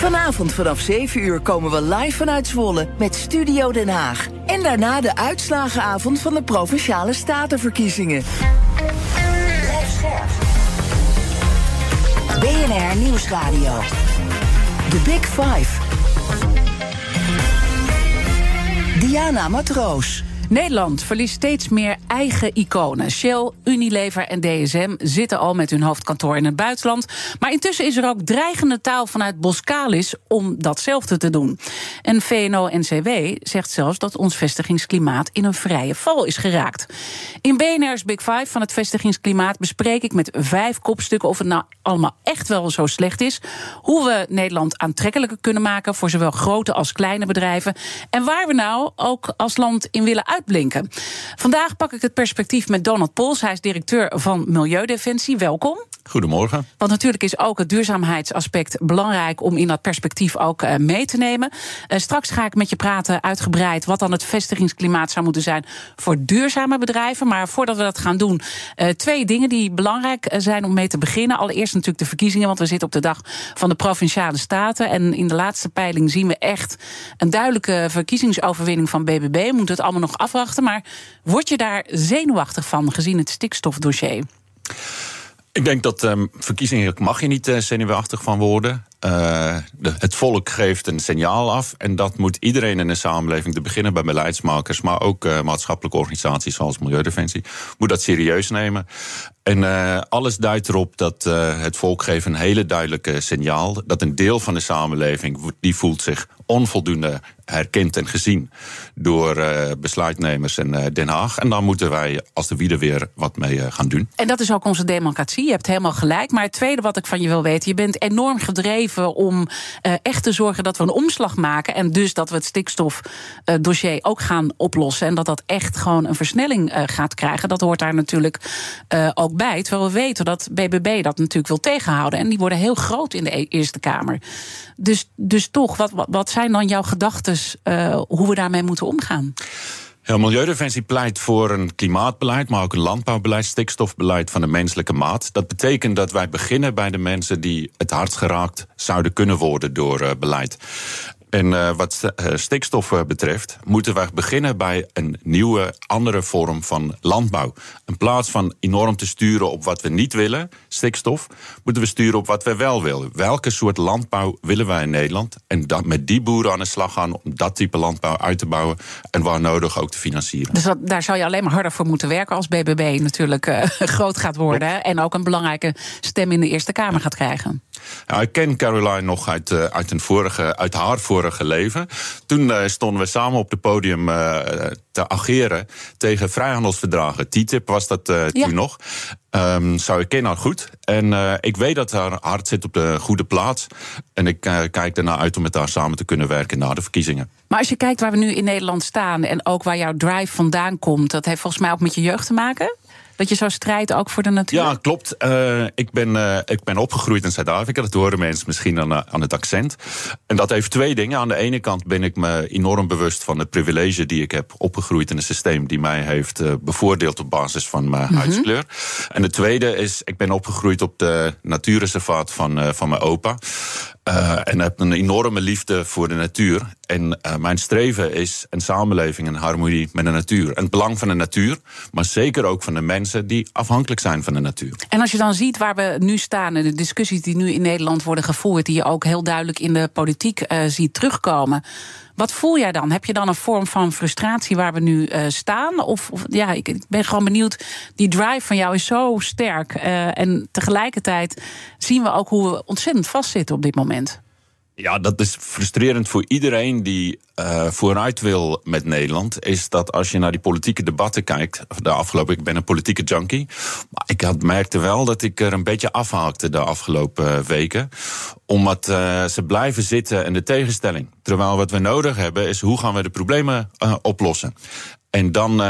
Vanavond vanaf 7 uur komen we live vanuit Zwolle met Studio Den Haag. En daarna de uitslagenavond van de Provinciale Statenverkiezingen. BNR Nieuwsradio. The Big Five. Diana Matroos. Nederland verliest steeds meer eigen iconen. Shell, Unilever en DSM zitten al met hun hoofdkantoor in het buitenland. Maar intussen is er ook dreigende taal vanuit Boskalis om datzelfde te doen. En VNO-NCW zegt zelfs dat ons vestigingsklimaat in een vrije val is geraakt. In BNR's Big Five van het vestigingsklimaat bespreek ik met vijf kopstukken of het nou allemaal echt wel zo slecht is. Hoe we Nederland aantrekkelijker kunnen maken voor zowel grote als kleine bedrijven. En waar we nou ook als land in willen uit uitblinken. Vandaag pak ik het perspectief met Donald Pols. Hij is directeur van Milieudefensie. Welkom. Goedemorgen. Want natuurlijk is ook het duurzaamheidsaspect belangrijk om in dat perspectief ook uh, mee te nemen. Uh, straks ga ik met je praten uitgebreid wat dan het vestigingsklimaat zou moeten zijn voor duurzame bedrijven. Maar voordat we dat gaan doen, uh, twee dingen die belangrijk zijn om mee te beginnen. Allereerst natuurlijk de verkiezingen, want we zitten op de dag van de provinciale staten. En in de laatste peiling zien we echt een duidelijke verkiezingsoverwinning van BBB. We moeten het allemaal nog afwachten. Maar word je daar zenuwachtig van gezien het stikstofdossier? Ik denk dat um, verkiezingen mag je niet uh, zenuwachtig van worden. De, het volk geeft een signaal af. En dat moet iedereen in de samenleving, te beginnen bij beleidsmakers, maar ook uh, maatschappelijke organisaties zoals Milieudefensie, moet dat serieus nemen. En uh, alles duidt erop dat het volk geeft een hele duidelijke signaal. Dat een deel van de samenleving die voelt zich onvoldoende herkend en gezien door uh, besluitnemers in Den Haag. En dan moeten wij als de wieder weer wat mee gaan doen. En dat is ook onze democratie. Je hebt helemaal gelijk. Maar het tweede wat ik van je wil weten: je bent enorm gedreven om echt te zorgen dat we een omslag maken. En dus dat we het stikstofdossier ook gaan oplossen. En dat dat echt gewoon een versnelling gaat krijgen. Dat hoort daar natuurlijk ook bij. Terwijl we weten dat BBB dat natuurlijk wil tegenhouden. En die worden heel groot in de e-, Eerste Kamer. Dus, dus toch, wat, wat, zijn dan jouw gedachten uh, hoe we daarmee moeten omgaan? Ja, Milieudefensie pleit voor een klimaatbeleid, maar ook een landbouwbeleid, stikstofbeleid van de menselijke maat. Dat betekent dat wij beginnen bij de mensen die het hardst geraakt zouden kunnen worden door uh, beleid. En uh, wat uh, stikstof uh, betreft, moeten we beginnen bij een nieuwe, andere vorm van landbouw. In plaats van enorm te sturen op wat we niet willen, stikstof, moeten we sturen op wat we wel willen. Welke soort landbouw willen wij in Nederland? En dat met die boeren aan de slag gaan om dat type landbouw uit te bouwen en waar nodig ook te financieren. Dus dat, daar zou je alleen maar harder voor moeten werken als BBB natuurlijk groot gaat worden en ook een belangrijke stem in de Eerste Kamer gaat krijgen. Ik ken Caroline nog uit, uit, een vorige, uit haar vorige leven. Toen uh, stonden we samen op het podium uh, te ageren tegen vrijhandelsverdragen. TTIP was dat uh, ja. toen nog. Um, zou ik ken haar goed. En ik weet dat haar hart zit op de goede plaats. En ik kijk ernaar uit om met haar samen te kunnen werken na de verkiezingen. Maar als je kijkt waar we nu in Nederland staan en ook waar jouw drive vandaan komt, dat heeft volgens mij ook met je jeugd te maken? Dat je zo strijdt ook voor de natuur? Ja, klopt. Uh, ik, ben, uh, ik ben opgegroeid in Zuid-Afrika. Dat horen mensen misschien aan, aan het accent. En dat heeft twee dingen. Aan de ene kant ben ik me enorm bewust van het privilege die ik heb opgegroeid in een systeem die mij heeft uh, bevoordeeld op basis van mijn mm -hmm. huidskleur. En de tweede is, ik ben opgegroeid op de natuurreservaat van, van mijn opa. Uh, en heb een enorme liefde voor de natuur. En uh, mijn streven is een samenleving in harmonie met de natuur. En het belang van de natuur, maar zeker ook van de mensen die afhankelijk zijn van de natuur. En als je dan ziet waar we nu staan en de discussies die nu in Nederland worden gevoerd, die je ook heel duidelijk in de politiek uh, ziet terugkomen. Wat voel jij dan? Heb je dan een vorm van frustratie waar we nu uh, staan? Of, of, ja, ik, ik, ben gewoon benieuwd. Die drive van jou is zo sterk. Uh, en tegelijkertijd zien we ook hoe we ontzettend vastzitten op dit moment. Ja, dat is frustrerend voor iedereen die uh, vooruit wil met Nederland. Is dat als je naar die politieke debatten kijkt. De afgelopen, ik ben een politieke junkie. Maar ik had, merkte wel dat ik er een beetje afhaakte de afgelopen weken. Omdat uh, ze blijven zitten in de tegenstelling. Terwijl wat we nodig hebben is hoe gaan we de problemen oplossen. En dan,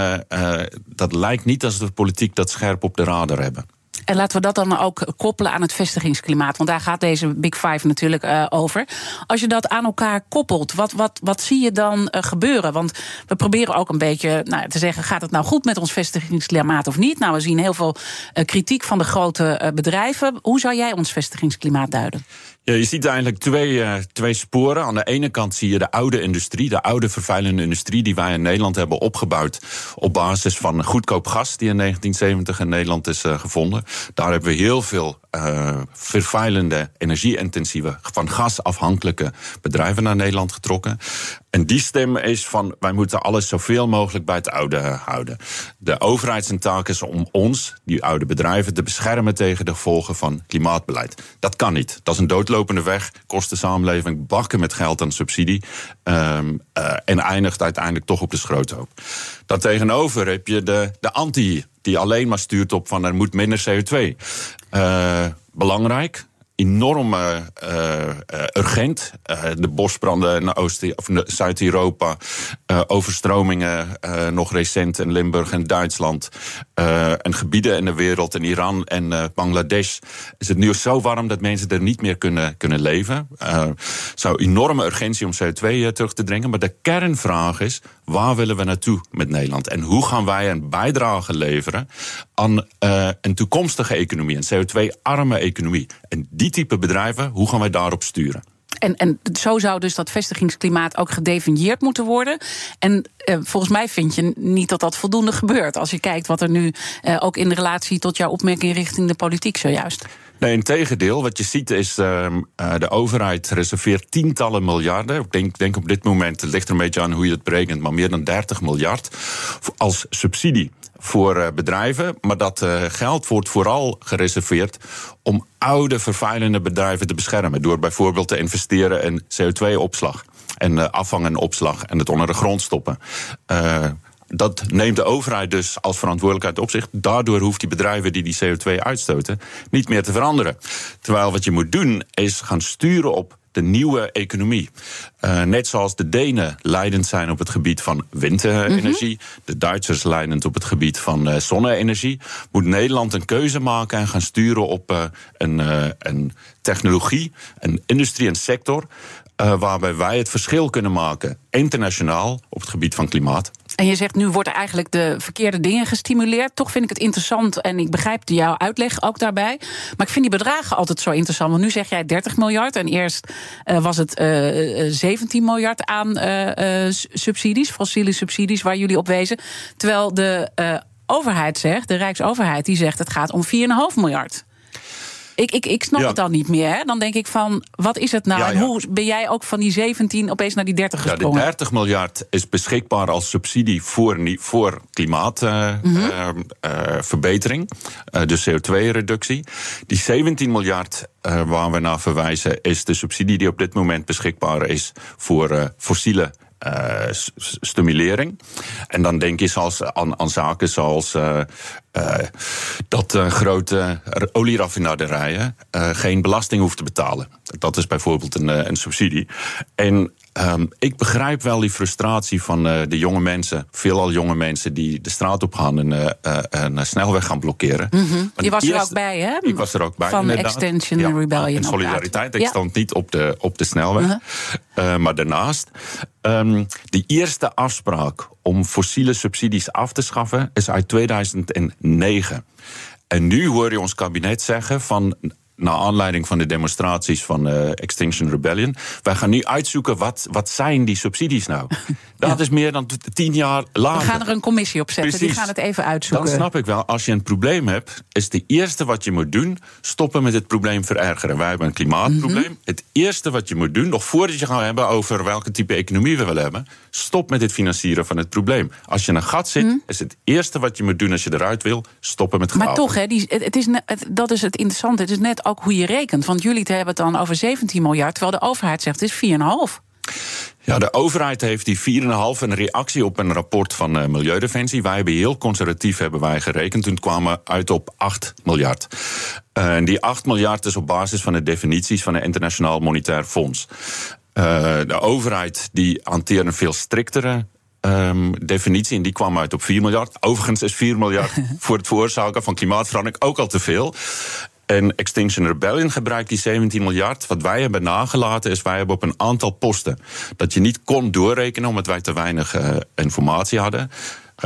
dat lijkt niet als de politiek dat scherp op de radar hebben. En laten we dat dan ook koppelen aan het vestigingsklimaat. Want daar gaat deze Big Five natuurlijk uh, over. Als je dat aan elkaar koppelt, wat, wat, wat zie je dan uh, gebeuren? Want we proberen ook een beetje nou, te zeggen: gaat het nou goed met ons vestigingsklimaat of niet? Nou, we zien heel veel uh, kritiek van de grote bedrijven. Hoe zou jij ons vestigingsklimaat duiden? Ja, je ziet eigenlijk twee, uh, twee sporen. Aan de ene kant zie je de oude industrie, de oude vervuilende industrie die wij in Nederland hebben opgebouwd op basis van goedkoop gas die in 1970 in Nederland is uh, gevonden. Daar hebben we heel veel uh, vervuilende, energie-intensieve, van gas afhankelijke bedrijven naar Nederland getrokken. En die stem is van wij moeten alles zoveel mogelijk bij het oude houden. De overheidstaak is om ons, die oude bedrijven, te beschermen tegen de gevolgen van klimaatbeleid. Dat kan niet. Dat is een doodlopende weg, kost de samenleving bakken met geld aan subsidie um, uh, en eindigt uiteindelijk toch op de schroothoop. Daartegenover heb je de, de anti, die alleen maar stuurt op van er moet minder CO2. Uh, belangrijk, enorm uh, urgent. Uh, de bosbranden in Oost- of Zuid-Europa, overstromingen nog recent in Limburg en Duitsland. en gebieden in de wereld, in Iran en Bangladesh, is het nu zo warm dat mensen er niet meer kunnen, kunnen leven. zou enorme urgentie om CO2 terug te dringen. Maar de kernvraag is: waar willen we naartoe met Nederland? En hoe gaan wij een bijdrage leveren aan een toekomstige economie, een CO2-arme economie? En die type bedrijven, hoe gaan wij daarop sturen? En, en zo zou dus dat vestigingsklimaat ook gedefinieerd moeten worden. En eh, volgens mij vind je niet dat dat voldoende gebeurt. Als je kijkt wat er nu eh, ook in relatie tot jouw opmerking richting de politiek zojuist. Nee, in tegendeel. Wat je ziet is uh, de overheid reserveert tientallen miljarden. Ik denk, denk op dit moment, het ligt er een beetje aan hoe je het berekent, maar meer dan 30 miljard als subsidie voor uh, bedrijven. Maar dat uh, geld wordt vooral gereserveerd om oude vervuilende bedrijven te beschermen. Door bijvoorbeeld te investeren in CO2-opslag en uh, afvang en opslag en het onder de grond stoppen dat neemt de overheid dus als verantwoordelijkheid op zich. Daardoor hoeft die bedrijven die die CO2 uitstoten niet meer te veranderen. Terwijl wat je moet doen is gaan sturen op de nieuwe economie. Uh, net zoals de Denen leidend zijn op het gebied van windenergie, mm-hmm. de Duitsers leidend op het gebied van uh, zonne-energie, moet Nederland een keuze maken en gaan sturen op uh, een, een technologie, een industrie en sector. waarbij wij het verschil kunnen maken internationaal op het gebied van klimaat. En je zegt nu worden eigenlijk de verkeerde dingen gestimuleerd. Toch vind ik het interessant en ik begrijp jouw uitleg ook daarbij. Maar ik vind die bedragen altijd zo interessant. Want nu zeg jij 30 miljard en eerst uh, was het uh, eh, 17 eh, miljard aan subsidies, fossiele subsidies waar jullie op wezen. Terwijl de overheid zegt, de Rijksoverheid, die zegt het gaat om 4,5 miljard. Ik, ik, ik snap het dan niet meer. Hè? Dan denk ik van, wat is het nou? En hoe ben jij ook van die 17 opeens naar die 30 gesprongen? Ja, de 30 miljard is beschikbaar als subsidie voor, voor klimaatverbetering. Uh, uh, dus CO2-reductie. Die 17 miljard waar we naar verwijzen... is de subsidie die op dit moment beschikbaar is... voor fossiele uh, stimulering. En dan denk je zoals, aan, aan zaken zoals uh, dat grote olieraffinaderijen geen belasting hoeven te betalen. Dat is bijvoorbeeld een, een subsidie. En Um, ik begrijp wel die frustratie van uh, de jonge mensen, veelal jonge mensen die de straat op gaan en uh, uh, een snelweg gaan blokkeren. Mm -hmm. Je was er ook bij, hè? Ik was er ook bij. Van inderdaad. Extension ja, Rebellion. En solidariteit. Ik ja. stond niet op de, op de snelweg. -huh. maar daarnaast, um, de eerste afspraak om fossiele subsidies af te schaffen is uit 2009. En nu hoor je ons kabinet zeggen van naar aanleiding van de demonstraties van uh, Extinction Rebellion. Wij gaan nu uitzoeken wat, wat zijn die subsidies nou. Dat is meer dan tien jaar later. We gaan er een commissie op zetten, Precies. die gaan het even uitzoeken. Dan snap ik wel, als je een probleem hebt, is het eerste wat je moet doen, stoppen met het probleem verergeren. Wij hebben een klimaatprobleem. Mhm. Het eerste wat je moet doen, nog voordat je gaat hebben over welke type economie we willen hebben, stop met het financieren van het probleem. Als je een gat zit, mhm. is het eerste wat je moet doen als je eruit wil, stoppen met Maar toch, hè, die, het, is dat is het interessante. Het is net ook hoe je rekent. Want jullie hebben het dan over 17 miljard, terwijl de overheid zegt het is 4,5. Ja, de overheid heeft die 4,5 een reactie op een rapport van uh, Milieudefensie. Wij hebben heel conservatief hebben wij gerekend. Toen kwamen we uit op 8 miljard. Uh, en die 8 miljard is op basis van de definities van het Internationaal Monetair Fonds. Uh, de overheid die hanteert een veel striktere Um, definitie. En die kwam uit op 4 miljard. Overigens is 4 miljard voor het veroorzaken van klimaatverandering ook al te veel. En Extinction Rebellion gebruikt die 17 miljard. Wat wij hebben nagelaten is, wij hebben op een aantal posten... dat je niet kon doorrekenen omdat wij te weinig uh, informatie hadden...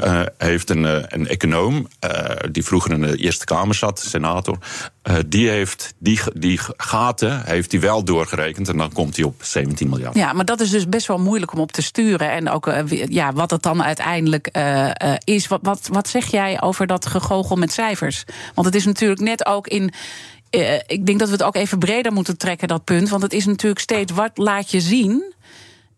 Uh, heeft een, uh, een econoom, uh, die vroeger in de Eerste Kamer zat, senator, die heeft die, die gaten heeft hij wel doorgerekend en dan komt hij op 17 miljard. Ja, maar dat is dus best wel moeilijk om op te sturen en ook ja, wat het dan uiteindelijk is. Wat, wat, wat zeg jij over dat gegogel met cijfers? Want het is natuurlijk net ook in ik denk dat we het ook even breder moeten trekken, dat punt. Want het is natuurlijk steeds wat laat je zien.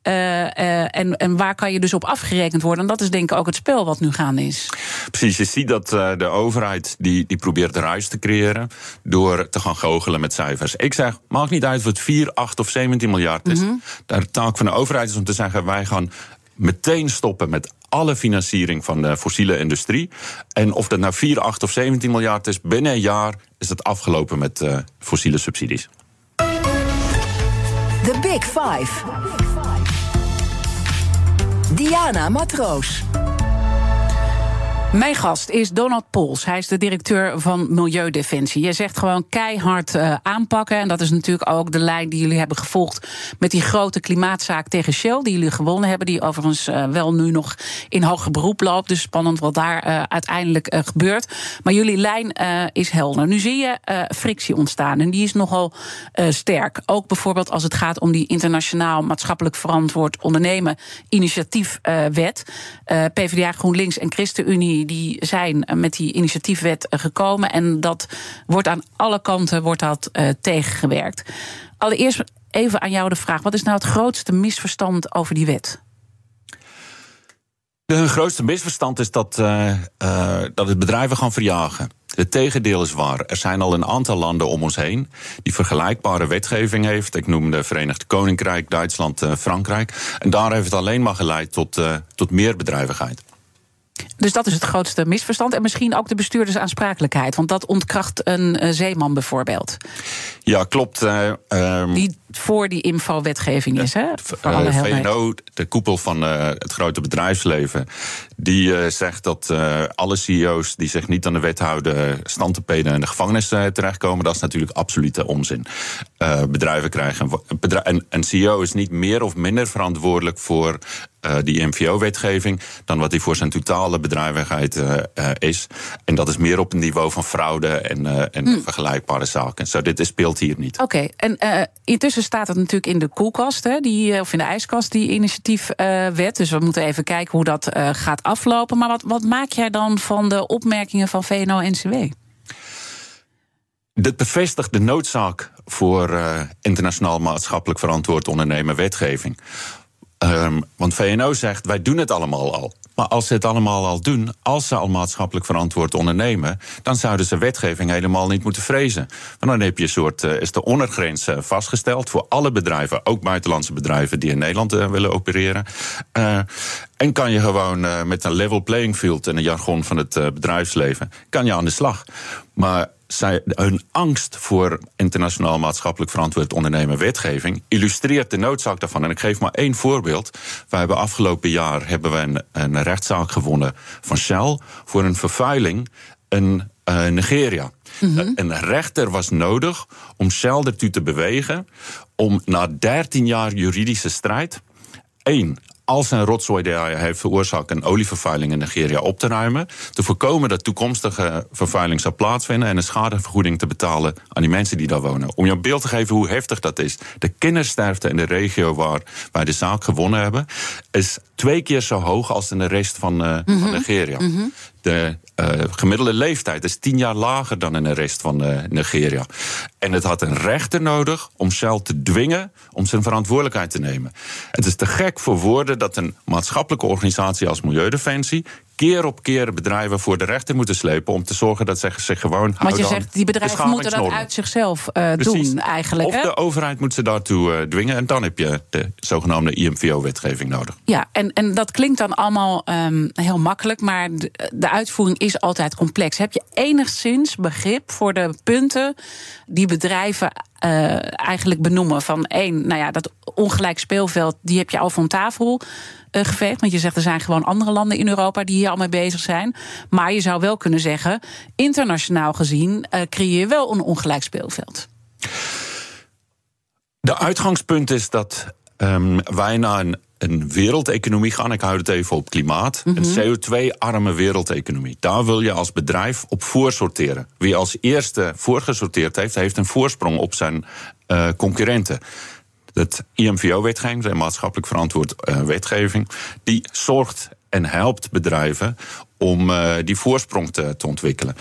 Uh, uh, en, en waar kan je dus op afgerekend worden? En dat is denk ik ook het spel wat nu gaande is. Precies, je ziet dat uh, de overheid die, die probeert ruis te creëren... door te gaan goochelen met cijfers. Ik zeg, maakt niet uit of het 4, 8 of 17 miljard is. Mm -hmm. De taak van de overheid is om te zeggen... wij gaan meteen stoppen met alle financiering van de fossiele industrie. En of dat nou 4, 8 of 17 miljard is, binnen een jaar is het afgelopen met fossiele subsidies. The Big Five. Diana Matroos. Mijn gast is Donald Pols. Hij is de directeur van Milieudefensie. Je zegt gewoon keihard uh, aanpakken. En dat is natuurlijk ook de lijn die jullie hebben gevolgd met die grote klimaatzaak tegen Shell, die jullie gewonnen hebben. Die overigens uh, wel nu nog in hoger beroep loopt. Dus spannend wat daar uh, uiteindelijk gebeurt. Maar jullie lijn is helder. Nu zie je frictie ontstaan. En die is nogal sterk. Ook bijvoorbeeld als het gaat om die internationaal maatschappelijk verantwoord ondernemen initiatiefwet. PvdA, GroenLinks en ChristenUnie die zijn met die initiatiefwet gekomen. En dat wordt aan alle kanten wordt dat, uh, tegengewerkt. Allereerst even aan jou de vraag: wat is nou het grootste misverstand over die wet? De grootste misverstand is dat, uh, uh, dat het bedrijven gaan verjagen. Het tegendeel is waar. Er zijn al een aantal landen om ons heen die vergelijkbare wetgeving heeft. Ik noem de Verenigd Koninkrijk, Duitsland, Frankrijk. En daar heeft het alleen maar geleid tot, tot meer bedrijvigheid. Dus dat is het grootste misverstand. En misschien ook de bestuurdersaansprakelijkheid. Want dat ontkracht een uh, zeeman bijvoorbeeld. Ja, klopt. Uh, um, die voor die infowetgeving is, hè? Voor alle VNO, de koepel van het grote bedrijfsleven... die zegt dat alle CEO's die zich niet aan de wet houden... standtepeden in de gevangenis terechtkomen. Dat is natuurlijk absolute onzin. bedrijven krijgen... En een CEO is niet meer of minder verantwoordelijk voor... Die MVO-wetgeving dan wat die voor zijn totale bedrijvigheid uh, uh, is. En dat is meer op een niveau van fraude en, en hmm. vergelijkbare zaken. Zo, dit speelt hier niet. Oké, okay. en intussen staat het natuurlijk in de koelkast, hè, die, of in de ijskast, die initiatiefwet. dus we moeten even kijken hoe dat gaat aflopen. Maar wat, wat maak jij dan van de opmerkingen van VNO-NCW? Dit bevestigt de noodzaak voor internationaal maatschappelijk verantwoord ondernemen wetgeving. Um, want VNO zegt, wij doen het allemaal al. Maar als ze het allemaal al doen, als ze al maatschappelijk verantwoord ondernemen, dan zouden ze wetgeving helemaal niet moeten vrezen. Want dan heb je een soort, uh, is de ondergrens uh, vastgesteld voor alle bedrijven, ook buitenlandse bedrijven die in Nederland uh, willen opereren. en kan je gewoon met een level playing field in een jargon van het bedrijfsleven, kan je aan de slag. Maar zij, hun angst voor internationaal maatschappelijk verantwoord ondernemen wetgeving illustreert de noodzaak daarvan. En ik geef maar één voorbeeld. Wij hebben afgelopen jaar hebben we een, een rechtszaak gewonnen van Shell voor een vervuiling in uh, Nigeria. Mm -hmm. Een rechter was nodig om Shell ertoe te bewegen om na 13 jaar juridische strijd één als een rotzooi die hij heeft veroorzaakt een olievervuiling in Nigeria op te ruimen. Te voorkomen dat toekomstige vervuiling zou plaatsvinden. En een schadevergoeding te betalen aan die mensen die daar wonen. Om je een beeld te geven hoe heftig dat is. De kindersterfte in de regio waar wij de zaak gewonnen hebben. is twee keer zo hoog als in de rest van, uh, mm -hmm. van Nigeria. Mm -hmm. De uh, gemiddelde leeftijd is tien jaar lager dan in de rest van uh, Nigeria. En het had een rechter nodig om Shell te dwingen om zijn verantwoordelijkheid te nemen. Het is te gek voor woorden dat een maatschappelijke organisatie als Milieudefensie keer op keer bedrijven voor de rechter moeten slepen om te zorgen dat ze zich gewoon. Want je zegt, die bedrijven moeten dat uit zichzelf uh, doen, eigenlijk. Of de overheid moet ze daartoe uh, dwingen. En dan heb je de zogenaamde IMVO-wetgeving nodig. Ja, en, en dat klinkt dan allemaal um, heel makkelijk, maar de, de, uitvoering is altijd complex. Heb je enigszins begrip voor de punten die bedrijven uh, eigenlijk benoemen? Van één, nou ja, dat ongelijk speelveld, die heb je al van tafel geveegd. Want je zegt er zijn gewoon andere landen in Europa die hier al mee bezig zijn. Maar je zou wel kunnen zeggen, internationaal gezien uh, creëer je wel een ongelijk speelveld. De uitgangspunt is dat um, wij naar een, een, wereldeconomie gaan. Ik hou het even op klimaat. Mm -hmm. Een CO2-arme wereldeconomie. Daar wil je als bedrijf op voorsorteren. Wie als eerste voorgesorteerd heeft, heeft een voorsprong op zijn uh, concurrenten. Het IMVO-wetgeving, de maatschappelijk verantwoord uh, wetgeving, die zorgt en helpt bedrijven om uh, die voorsprong te, te ontwikkelen.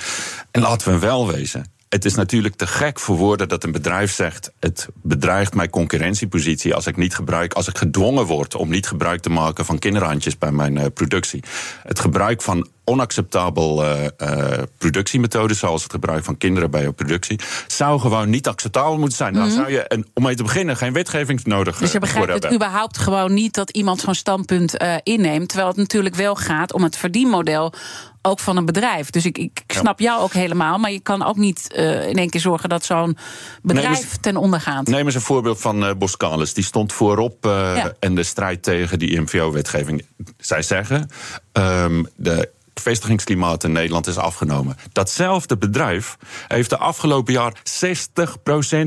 En laten we wel wezen. Het is natuurlijk te gek voor woorden dat een bedrijf zegt: het bedreigt mijn concurrentiepositie als ik niet gebruik, als ik gedwongen word om niet gebruik te maken van kinderhandjes bij mijn uh, productie. Het gebruik van onacceptabel uh, uh, productiemethoden, zoals het gebruik van kinderen bij jouw productie, zou gewoon niet acceptabel moeten zijn. Mm -hmm. Dan zou je, en om mee te beginnen, geen wetgeving nodig Dus je begrijpt het überhaupt gewoon niet dat iemand zo'n standpunt uh, inneemt, terwijl het natuurlijk wel gaat om het verdienmodel ook van een bedrijf. Dus ik, ik snap ja. jou ook helemaal, maar je kan ook niet uh, in één keer zorgen dat zo'n bedrijf eens, ten onder gaat. Neem eens een voorbeeld van uh, Boskalis. Die stond voorop uh, ja. in de strijd tegen die IMVO-wetgeving. Zij zeggen, um, de vestigingsklimaat in Nederland is afgenomen. Datzelfde bedrijf heeft de afgelopen jaar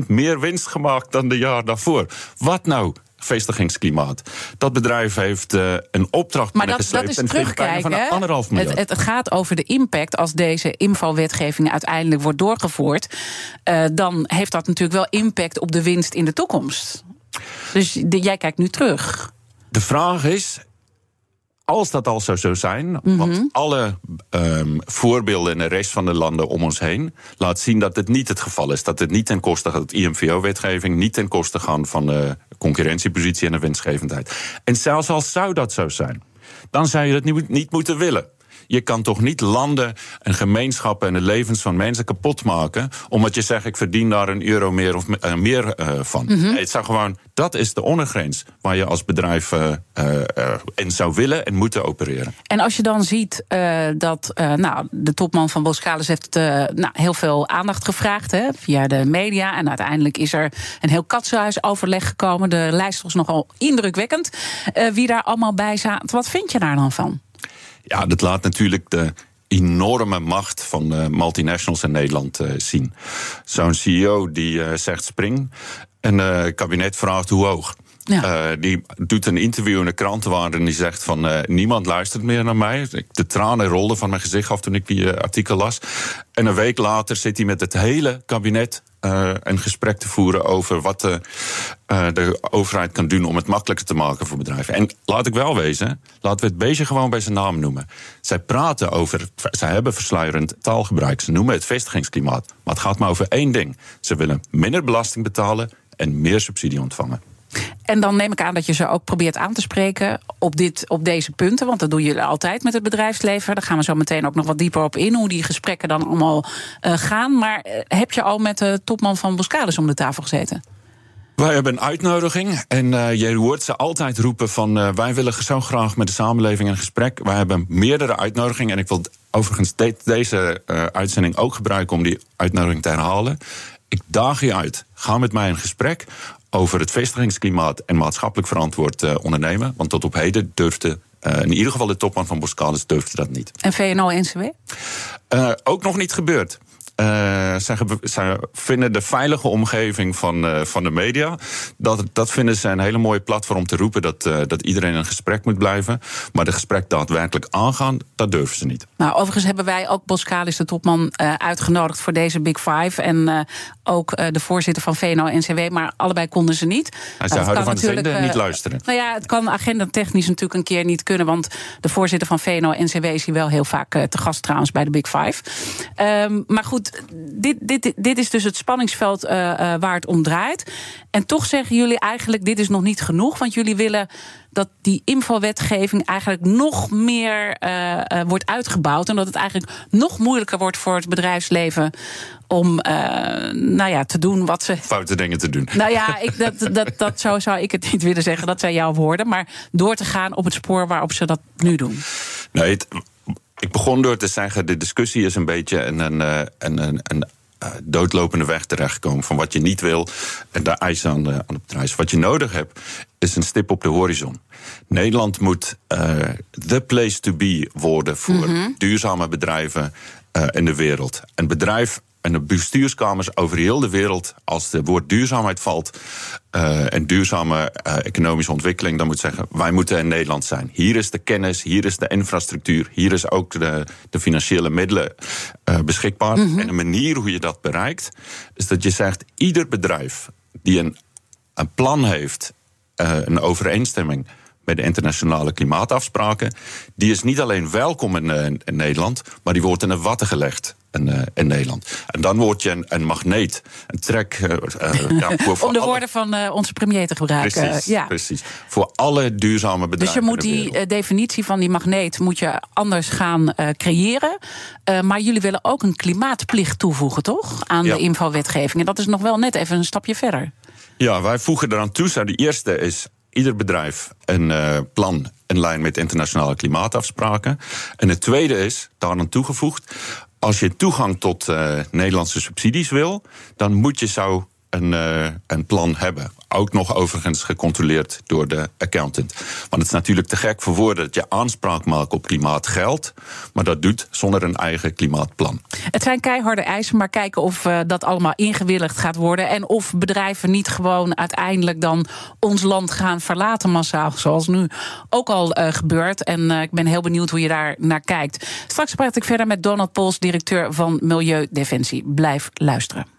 60% meer winst gemaakt dan de jaar daarvoor. Wat nou? Vestigingsklimaat. Dat bedrijf heeft uh, een opdracht maar dat, dat is en terugkijken. van anderhalf miljard. Het, het, gaat over de impact als deze infowetgeving uiteindelijk wordt doorgevoerd. Uh, dan heeft dat natuurlijk wel impact op de winst in de toekomst. Dus de, jij kijkt nu terug. De vraag is, als dat al zo zou zijn, mm -hmm. want alle um, voorbeelden in de rest van de landen om ons heen laat zien dat het niet het geval is. Dat het niet ten koste gaat, IMVO-wetgeving niet ten koste gaan van de concurrentiepositie en de winstgevendheid. En zelfs al zou dat zo zijn, dan zou je dat niet moeten willen. Je kan toch niet landen en gemeenschappen en de levens van mensen kapot maken. omdat je zegt: ik verdien daar een euro meer of uh, meer uh, van. Mm -hmm. Het zou gewoon, dat is de ondergrens waar je als bedrijf uh, in zou willen en moeten opereren. En als je dan ziet dat nou, de topman van Boskalis heeft nou, heel veel aandacht gevraagd hè, via de media. En uiteindelijk is er een heel katsenhuisoverleg gekomen. De lijst was nogal indrukwekkend. wie daar allemaal bij zat. Wat vind je daar dan van? Ja, dat laat natuurlijk de enorme macht van uh, multinationals in Nederland uh, zien. Zo'n CEO die uh, zegt spring en het kabinet vraagt hoe hoog. Ja. die doet een interview in de kranten en die zegt van niemand luistert meer naar mij. De tranen rolden van mijn gezicht af toen ik die artikel las. En een week later zit hij met het hele kabinet uh, een gesprek te voeren over wat de, uh, de overheid kan doen om het makkelijker te maken voor bedrijven. En laat ik wel wezen, laten we het beestje gewoon bij zijn naam noemen. Zij praten over, zij hebben versluierend taalgebruik. Ze noemen het vestigingsklimaat. Maar het gaat maar over één ding. Ze willen minder belasting betalen en meer subsidie ontvangen. En dan neem ik aan dat je ze ook probeert aan te spreken op, dit, op deze punten. Want dat doen jullie altijd met het bedrijfsleven. Daar gaan we zo meteen ook nog wat dieper op in. Hoe die gesprekken dan allemaal uh, gaan. Maar uh, heb je al met de topman van Boskalis om de tafel gezeten? Wij hebben een uitnodiging en uh, je hoort ze altijd roepen van wij willen zo graag met de samenleving een gesprek. Wij hebben meerdere uitnodigingen en ik wil overigens de, deze uitzending ook gebruiken om die uitnodiging te herhalen. Ik daag je uit. Ga met mij in gesprek over het vestigingsklimaat en maatschappelijk verantwoord uh, ondernemen. Want tot op heden durfde uh, in ieder geval de topman van Boskalis durfde dat niet. En VNO-NCW? Uh, ook nog niet gebeurd. Uh, zij, zij, vinden de veilige omgeving van, uh, van de media. Dat, dat vinden ze een hele mooie platform om te roepen dat, uh, dat iedereen in een gesprek moet blijven. Maar de gesprek daadwerkelijk aangaan, dat durven ze niet. Nou, overigens hebben wij ook Boskalis, de topman, uitgenodigd voor deze Big Five. En ook de voorzitter van VNO-NCW, maar allebei konden ze niet. Hij zou houden van niet luisteren. Nou ja, het kan agendatechnisch natuurlijk een keer niet kunnen. Want de voorzitter van VNO-NCW is hier wel heel vaak te gast trouwens bij de Big Five. Um, maar goed, dit, dit, dit, dit is dus het spanningsveld uh, uh, waar het om draait. En toch zeggen jullie eigenlijk: dit is nog niet genoeg. Want jullie willen dat die infowetgeving eigenlijk nog meer uh, wordt uitgebouwd. En dat het eigenlijk nog moeilijker wordt voor het bedrijfsleven om uh, nou ja, te doen wat ze. Foute dingen te doen. Nou ja, ik, dat, dat, dat zo zou ik het niet willen zeggen. Dat zijn jouw woorden. Maar door te gaan op het spoor waarop ze dat nu doen. Nee, het, ik begon door te zeggen: de discussie is een beetje een, een, een, een, een doodlopende weg terechtkomen van wat je niet wil en daar eisen aan de, aan de. Wat je nodig hebt, is een stip op de horizon. Nederland moet uh, the place to be worden voor mm -hmm. duurzame bedrijven uh, in de wereld. Een bedrijf en de bestuurskamers over heel de wereld, als het woord duurzaamheid valt uh, en duurzame uh, economische ontwikkeling, dan moet zeggen: wij moeten in Nederland zijn. Hier is de kennis, hier is de infrastructuur, hier is ook de, de financiële middelen uh, beschikbaar. Mm -hmm. En de manier hoe je dat bereikt, is dat je zegt: ieder bedrijf die een, een plan heeft, een overeenstemming bij de internationale klimaatafspraken, die is niet alleen welkom in, in, in Nederland, maar die wordt in de watten gelegd in, uh, in, Nederland. En dan word je een, een magneet, een trek. Uh, uh, ja, voor, Om de alle... woorden van onze premier te gebruiken. Precies, ja. precies. Voor alle duurzame bedrijven. Dus je moet die definitie van die magneet moet je anders gaan creëren. maar jullie willen ook een klimaatplicht toevoegen, toch? Aan ja. de infowetgeving. En dat is nog wel net even een stapje verder. Ja, wij voegen eraan toe. De eerste is ieder bedrijf een uh, plan in lijn met internationale klimaatafspraken. En het tweede is, daaraan toegevoegd, als je toegang tot uh, Nederlandse subsidies wil, dan moet je zo een, uh, een plan hebben. Ook nog overigens gecontroleerd door de accountant. Want het is natuurlijk te gek voor woorden dat je aanspraak maakt op klimaatgeld, maar dat doet zonder een eigen klimaatplan. Het zijn keiharde eisen, maar kijken of uh, dat allemaal ingewilligd gaat worden en of bedrijven niet gewoon uiteindelijk dan ons land gaan verlaten massaal, zoals nu ook al uh, gebeurt. En ik ben heel benieuwd hoe je daar naar kijkt. Straks praat ik verder met Donald Pols, directeur van Milieudefensie. Blijf luisteren.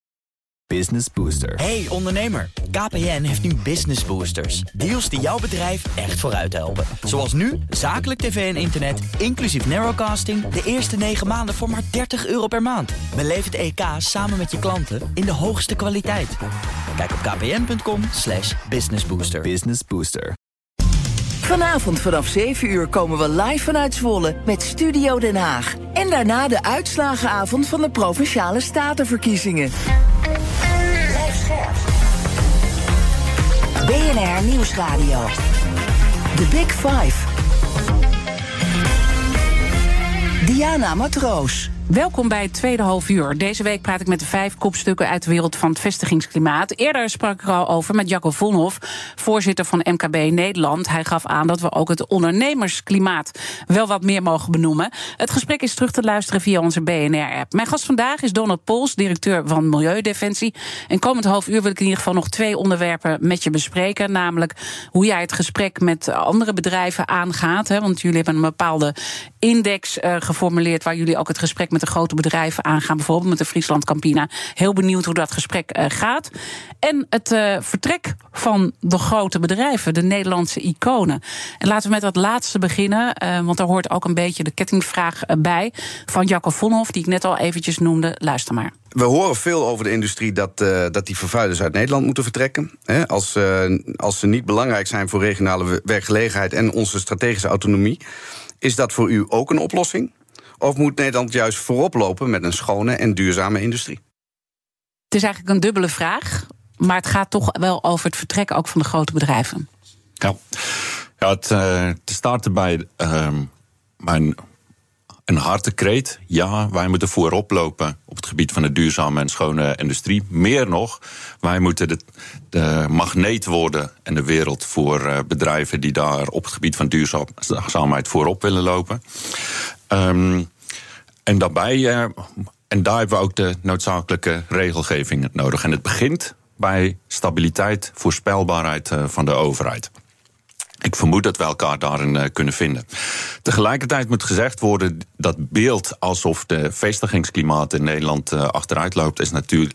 Business Booster. Hey ondernemer, KPN heeft nu Business Boosters. Deals die jouw bedrijf echt vooruit helpen. Zoals nu, zakelijk tv en internet, inclusief narrowcasting... de eerste 9 maanden voor maar 30 euro per maand. Beleef het EK samen met je klanten in de hoogste kwaliteit. Kijk op kpn.com slash businessbooster. Business Booster. Vanavond vanaf 7 uur komen we live vanuit Zwolle met Studio Den Haag. En daarna de uitslagenavond van de Provinciale Statenverkiezingen. BNR Nieuwsradio. The Big Five. Diana Matroos. Welkom bij het tweede half uur. Deze week praat ik met de vijf kopstukken uit de wereld van het vestigingsklimaat. Eerder sprak ik er al over met Jacco Vonhoff, voorzitter van MKB Nederland. Hij gaf aan dat we ook het ondernemersklimaat wel wat meer mogen benoemen. Het gesprek is terug te luisteren via onze BNR-app. Mijn gast vandaag is Donald Pols, directeur van Milieudefensie. En komend half uur wil ik in ieder geval nog twee onderwerpen met je bespreken. Namelijk hoe jij het gesprek met andere bedrijven aangaat. Hè, want jullie hebben een bepaalde index uh, geformuleerd waar jullie ook het gesprek met de grote bedrijven aangaan, bijvoorbeeld met de Friesland Campina. Heel benieuwd hoe dat gesprek uh, gaat. En het uh, vertrek van de grote bedrijven, de Nederlandse iconen. En laten we met dat laatste beginnen, uh, want daar hoort ook een beetje de kettingvraag bij van Jacco Vonhoff, die ik net al eventjes noemde. Luister maar. We horen veel over de industrie dat, dat die vervuilers uit Nederland moeten vertrekken. Hè, als, als ze niet belangrijk zijn voor regionale werkgelegenheid en onze strategische autonomie. Is dat voor u ook een oplossing? Of moet Nederland juist voorop lopen met een schone en duurzame industrie? Het is eigenlijk een dubbele vraag. Maar het gaat toch wel over het vertrekken ook van de grote bedrijven. Ja, ja het, uh, te starten bij uh, mijn een harte kreet. Ja, wij moeten voorop lopen op het gebied van de duurzame en schone industrie. Meer nog, wij moeten de, de magneet worden in de wereld voor uh, bedrijven die daar op het gebied van duurzaamheid voorop willen lopen. Um, en daarbij, uh, en daar hebben we ook de noodzakelijke regelgeving nodig. En het begint bij stabiliteit, voorspelbaarheid uh, van de overheid. Ik vermoed dat we elkaar daarin uh, kunnen vinden. Tegelijkertijd moet gezegd worden dat beeld alsof de vestigingsklimaat in Nederland uh, achteruit loopt, is natuurlijk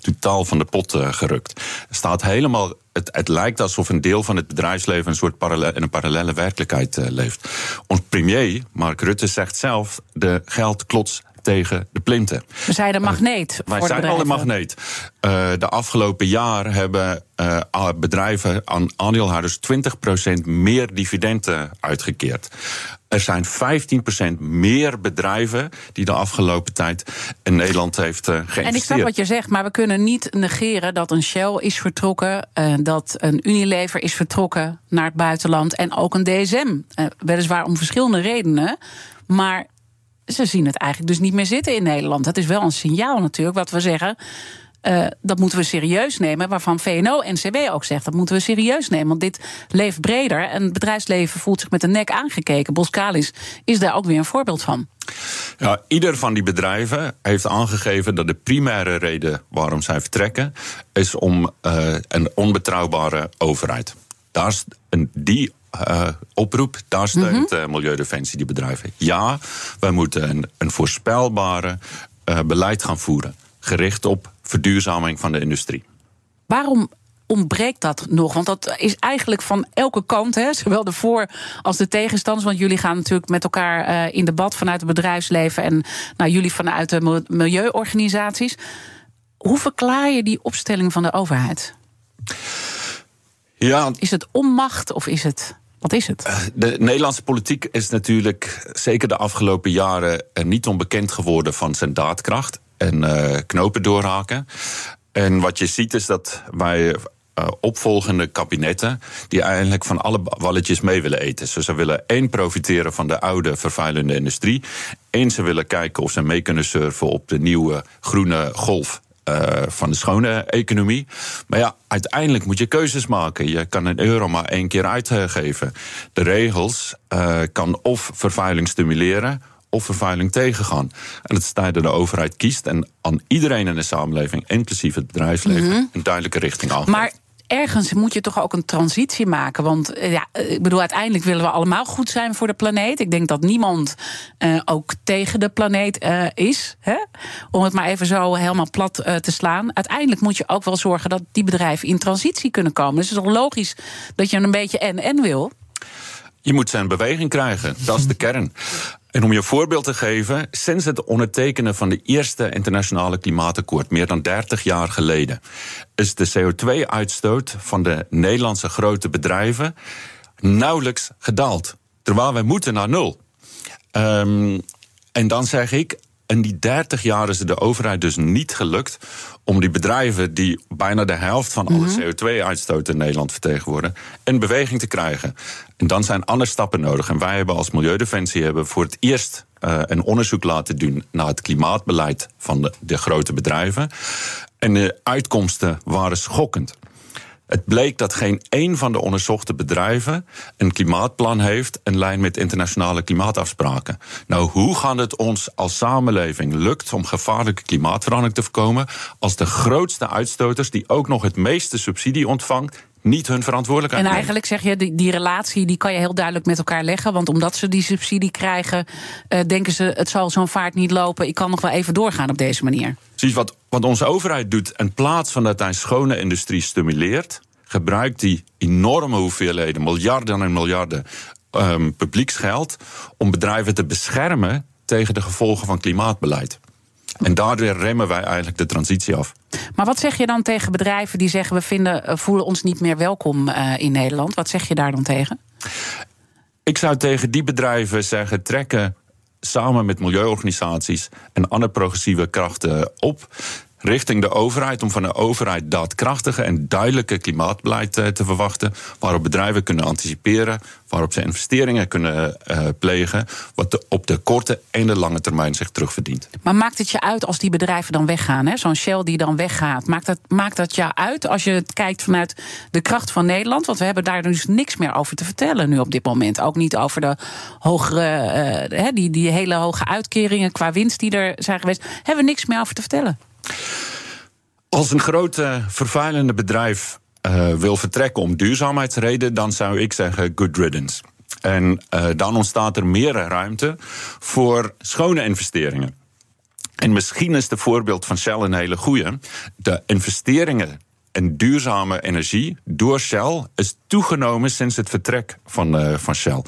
totaal van de pot gerukt. Er staat helemaal. Het, het, lijkt alsof een deel van het bedrijfsleven een soort parallel, in een parallele werkelijkheid leeft. Ons premier, Mark Rutte, zegt zelf: de geldklots tegen de plinten. We zijn een magneet. Uh, wij zijn al een magneet. Uh, de afgelopen jaar hebben uh, bedrijven aan aandeelhouders 20% meer dividenden uitgekeerd. Er zijn 15% meer bedrijven die de afgelopen tijd in Nederland heeft geïnvesteerd. En ik snap wat je zegt, maar we kunnen niet negeren dat een Shell is vertrokken, dat een Unilever is vertrokken naar het buitenland en ook een DSM. Weliswaar om verschillende redenen. Maar ze zien het eigenlijk dus niet meer zitten in Nederland. Dat is wel een signaal natuurlijk, wat we zeggen. Uh, dat moeten we serieus nemen. Waarvan VNO-NCW ook zegt dat moeten we serieus nemen. Want dit leeft breder en het bedrijfsleven voelt zich met de nek aangekeken. Boskalis is daar ook weer een voorbeeld van. Ja, ieder van die bedrijven heeft aangegeven dat de primaire reden waarom zij vertrekken is om uh, een onbetrouwbare overheid. Daar is een, die uh, oproep, daar steunt uh, Milieudefensie die bedrijven. Ja, wij moeten een, een voorspelbare uh, beleid gaan voeren, gericht op verduurzaming van de industrie. Waarom ontbreekt dat nog? Want dat is eigenlijk van elke kant, hè, zowel de voor- als de tegenstanders. Want jullie gaan natuurlijk met elkaar in debat vanuit het bedrijfsleven en nou, jullie vanuit de milieuorganisaties. Hoe verklaar je die opstelling van de overheid? Ja. Is het onmacht of is het. Wat is het? De Nederlandse politiek is natuurlijk zeker de afgelopen jaren niet onbekend geworden van zijn daadkracht en uh, knopen doorhaken. En wat je ziet is dat wij uh, opvolgende kabinetten die eigenlijk van alle walletjes mee willen eten. Dus ze willen één profiteren van de oude vervuilende industrie. Eén, ze willen kijken of ze mee kunnen surfen op de nieuwe groene golf uh, van de schone economie. Maar ja, uiteindelijk moet je keuzes maken. Je kan een euro maar één keer uitgeven. De regels uh, kan of vervuiling stimuleren of vervuiling tegengaan. En het is tijd dat de overheid kiest en aan iedereen in de samenleving, inclusief het bedrijfsleven, mm -hmm. een duidelijke richting aangeeft. Maar ergens moet je toch ook een transitie maken. Want ja, ik bedoel, uiteindelijk willen we allemaal goed zijn voor de planeet. Ik denk dat niemand uh, ook tegen de planeet uh, is. Hè? Om het maar even zo helemaal plat uh, te slaan. Uiteindelijk moet je ook wel zorgen dat die bedrijven in transitie kunnen komen. Dus het is toch logisch dat je een beetje en-en wil. Je moet ze in beweging krijgen. Dat is de kern. En om je voorbeeld te geven, sinds het ondertekenen van de eerste internationale klimaatakkoord, meer dan 30 jaar geleden, is de CO2-uitstoot van de Nederlandse grote bedrijven nauwelijks gedaald. Terwijl wij moeten naar nul. Um, en dan zeg ik, in die 30 jaar is het de overheid dus niet gelukt om die bedrijven die bijna de helft van alle mm-hmm. CO2-uitstoot in Nederland vertegenwoordigen, in beweging te krijgen. En dan zijn andere stappen nodig. En wij hebben als Milieudefensie hebben voor het eerst uh, een onderzoek laten doen naar het klimaatbeleid van de, de grote bedrijven. En de uitkomsten waren schokkend. Het bleek dat geen één van de onderzochte bedrijven een klimaatplan heeft in lijn met internationale klimaatafspraken. Nou, hoe gaat het ons als samenleving lukt om gevaarlijke klimaatverandering te voorkomen als de grootste uitstoters, die ook nog het meeste subsidie ontvangt, niet hun verantwoordelijkheid En eigenlijk zeg je, die, die relatie die kan je heel duidelijk met elkaar leggen. Want omdat ze die subsidie krijgen, uh, denken ze... het zal zo'n vaart niet lopen, ik kan nog wel even doorgaan op deze manier. Precies, wat, wat onze overheid doet... in plaats van dat hij schone industrie stimuleert... gebruikt die enorme hoeveelheden, miljarden en miljarden... Um, publieksgeld om bedrijven te beschermen tegen de gevolgen van klimaatbeleid. En daardoor remmen wij eigenlijk de transitie af. Maar wat zeg je dan tegen bedrijven die zeggen: we vinden, voelen ons niet meer welkom uh, in Nederland? Wat zeg je daar dan tegen? Ik zou tegen die bedrijven zeggen: trekken samen met milieuorganisaties en andere progressieve krachten op richting de overheid om van de overheid daadkrachtige en duidelijke klimaatbeleid te verwachten, waarop bedrijven kunnen anticiperen, waarop ze investeringen kunnen uh, plegen, wat op de korte en de lange termijn zich terugverdient. Maar maakt het je uit als die bedrijven dan weggaan? Zo'n Shell die dan weggaat, maakt dat, maakt dat je uit als je kijkt vanuit de kracht van Nederland? Want we hebben daar dus niks meer over te vertellen nu op dit moment. Ook niet over de hogere, uh, die, die hele hoge uitkeringen qua winst die er zijn geweest. Hebben we niks meer over te vertellen. Als een groot vervuilende bedrijf uh, wil vertrekken om duurzaamheidsreden, dan zou ik zeggen good riddance. En uh, dan ontstaat er meer ruimte voor schone investeringen. En misschien is het voorbeeld van Shell een hele goede. De investeringen en duurzame energie door Shell is toegenomen sinds het vertrek van, uh, van Shell.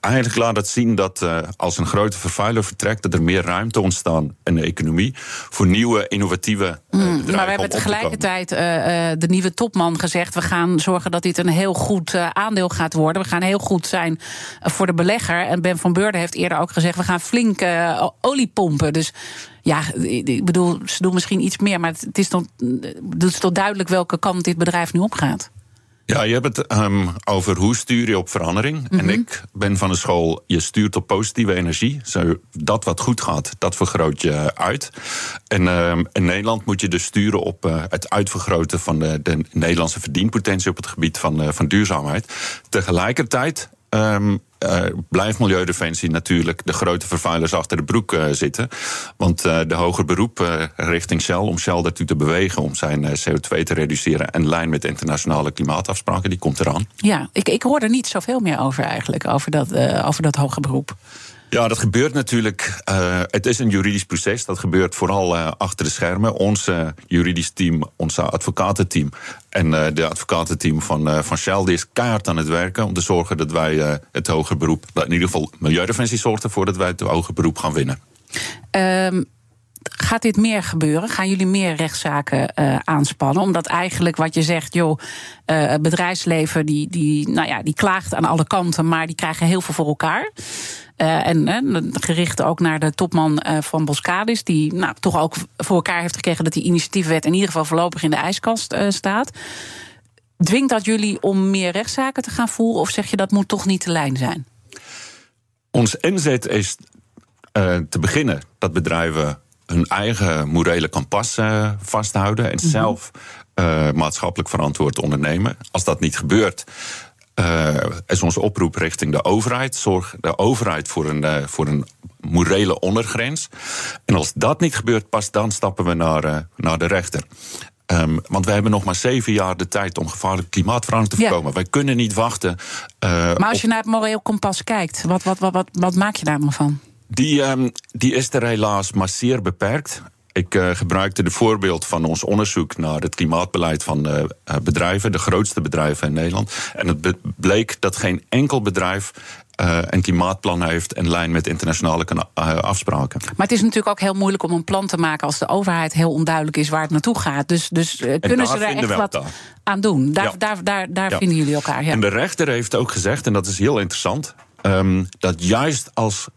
Eigenlijk laat het zien dat uh, als een grote vervuiler vertrekt, dat er meer ruimte ontstaat in de economie voor nieuwe, innovatieve uh, mm, Maar we hebben tegelijkertijd de nieuwe topman gezegd: we gaan zorgen dat dit een heel goed aandeel gaat worden. We gaan heel goed zijn voor de belegger. En Ben van Beurden heeft eerder ook gezegd: we gaan flink olie pompen. Dus ja, ik bedoel, ze doen misschien iets meer, maar het is toch, het is toch duidelijk welke kant dit bedrijf nu opgaat. Ja, je hebt het um, over hoe stuur je op verandering. Mm -hmm. En ik ben van de school, je stuurt op positieve energie. Zo, dat wat goed gaat, dat vergroot je uit. En um, in Nederland moet je dus sturen op uh, het uitvergroten van de, de, Nederlandse verdienpotentie op het gebied van, uh, van duurzaamheid. Tegelijkertijd Um, uh, blijft Milieudefensie natuurlijk de grote vervuilers achter de broek uh, zitten. Want uh, de hoger beroep richting Shell, om Shell daartoe te bewegen om zijn CO2 te reduceren en lijn met internationale klimaatafspraken, die komt eraan. Ja, ik, ik hoor er niet zoveel meer over eigenlijk, over dat, over dat hoger beroep. Ja, dat gebeurt natuurlijk. Uh, het is een juridisch proces. Dat gebeurt vooral uh, achter de schermen. Ons uh, juridisch team, ons advocatenteam en de advocatenteam van, van Shell is keihard aan het werken om te zorgen dat wij het hoger beroep, in ieder geval Milieudefensie zorgt ervoor dat wij het hoger beroep gaan winnen. Um gaat dit meer gebeuren? Gaan jullie meer rechtszaken uh, aanspannen? Omdat eigenlijk wat je zegt, joh, het bedrijfsleven die, die, nou ja, die klaagt aan alle kanten, maar die krijgen heel veel voor elkaar. Uh, en gericht ook naar de topman van Boskalis, die nou, toch ook voor elkaar heeft gekregen dat die initiatiefwet in ieder geval voorlopig in de ijskast staat. Dwingt dat jullie om meer rechtszaken te gaan voeren, of zeg je dat moet toch niet de lijn zijn? Ons inzet is te beginnen dat bedrijven hun eigen morele kompas uh, vasthouden en mm -hmm. zelf uh, maatschappelijk verantwoord ondernemen. Als dat niet gebeurt, uh, is onze oproep richting de overheid. Zorg de overheid voor een, voor een morele ondergrens. En als dat niet gebeurt, pas dan stappen we naar, naar de rechter. Um, want wij hebben nog maar zeven jaar de tijd om gevaarlijke klimaatverandering te voorkomen. Ja. Wij kunnen niet wachten. maar als je naar het moreel kompas kijkt, wat, wat, wat, wat, wat maak je daar dan van? Die, um, die is er helaas maar zeer beperkt. Ik uh, gebruikte de voorbeeld van ons onderzoek naar het klimaatbeleid van uh, bedrijven, de grootste bedrijven in Nederland. En het bleek dat geen enkel bedrijf uh, een klimaatplan heeft in lijn met internationale afspraken. Maar het is natuurlijk ook heel moeilijk om een plan te maken als de overheid heel onduidelijk is waar het naartoe gaat. Dus, dus kunnen ze er echt wat aan doen? Daar, ja. daar, daar, daar ja. vinden jullie elkaar. Ja. En de rechter heeft ook gezegd, en dat is heel interessant, um, dat juist als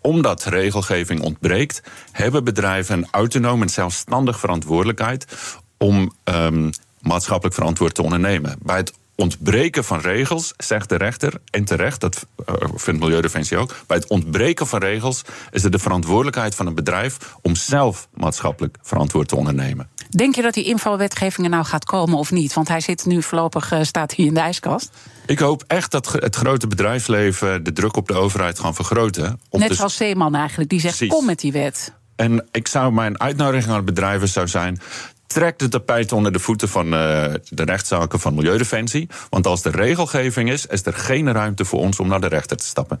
omdat regelgeving ontbreekt, hebben bedrijven een autonoom en zelfstandig verantwoordelijkheid om um, maatschappelijk verantwoord te ondernemen. Bij het ontbreken van regels, zegt de rechter, en terecht, dat uh, vindt Milieudefensie ook. Bij het ontbreken van regels is het de verantwoordelijkheid van een bedrijf om zelf maatschappelijk verantwoord te ondernemen. Denk je dat die invalwetgeving er nou gaat komen of niet? Want hij zit nu voorlopig, uh, staat hier in de ijskast. Ik hoop echt dat het grote bedrijfsleven de druk op de overheid gaan vergroten. Net dus... zoals Zeeman eigenlijk, die zegt Precies. kom met die wet. En ik zou mijn uitnodiging aan bedrijven zou zijn trek de tapijt onder de voeten van uh, de rechtszaken van Milieudefensie. Want als er regelgeving is, is er geen ruimte voor ons om naar de rechter te stappen.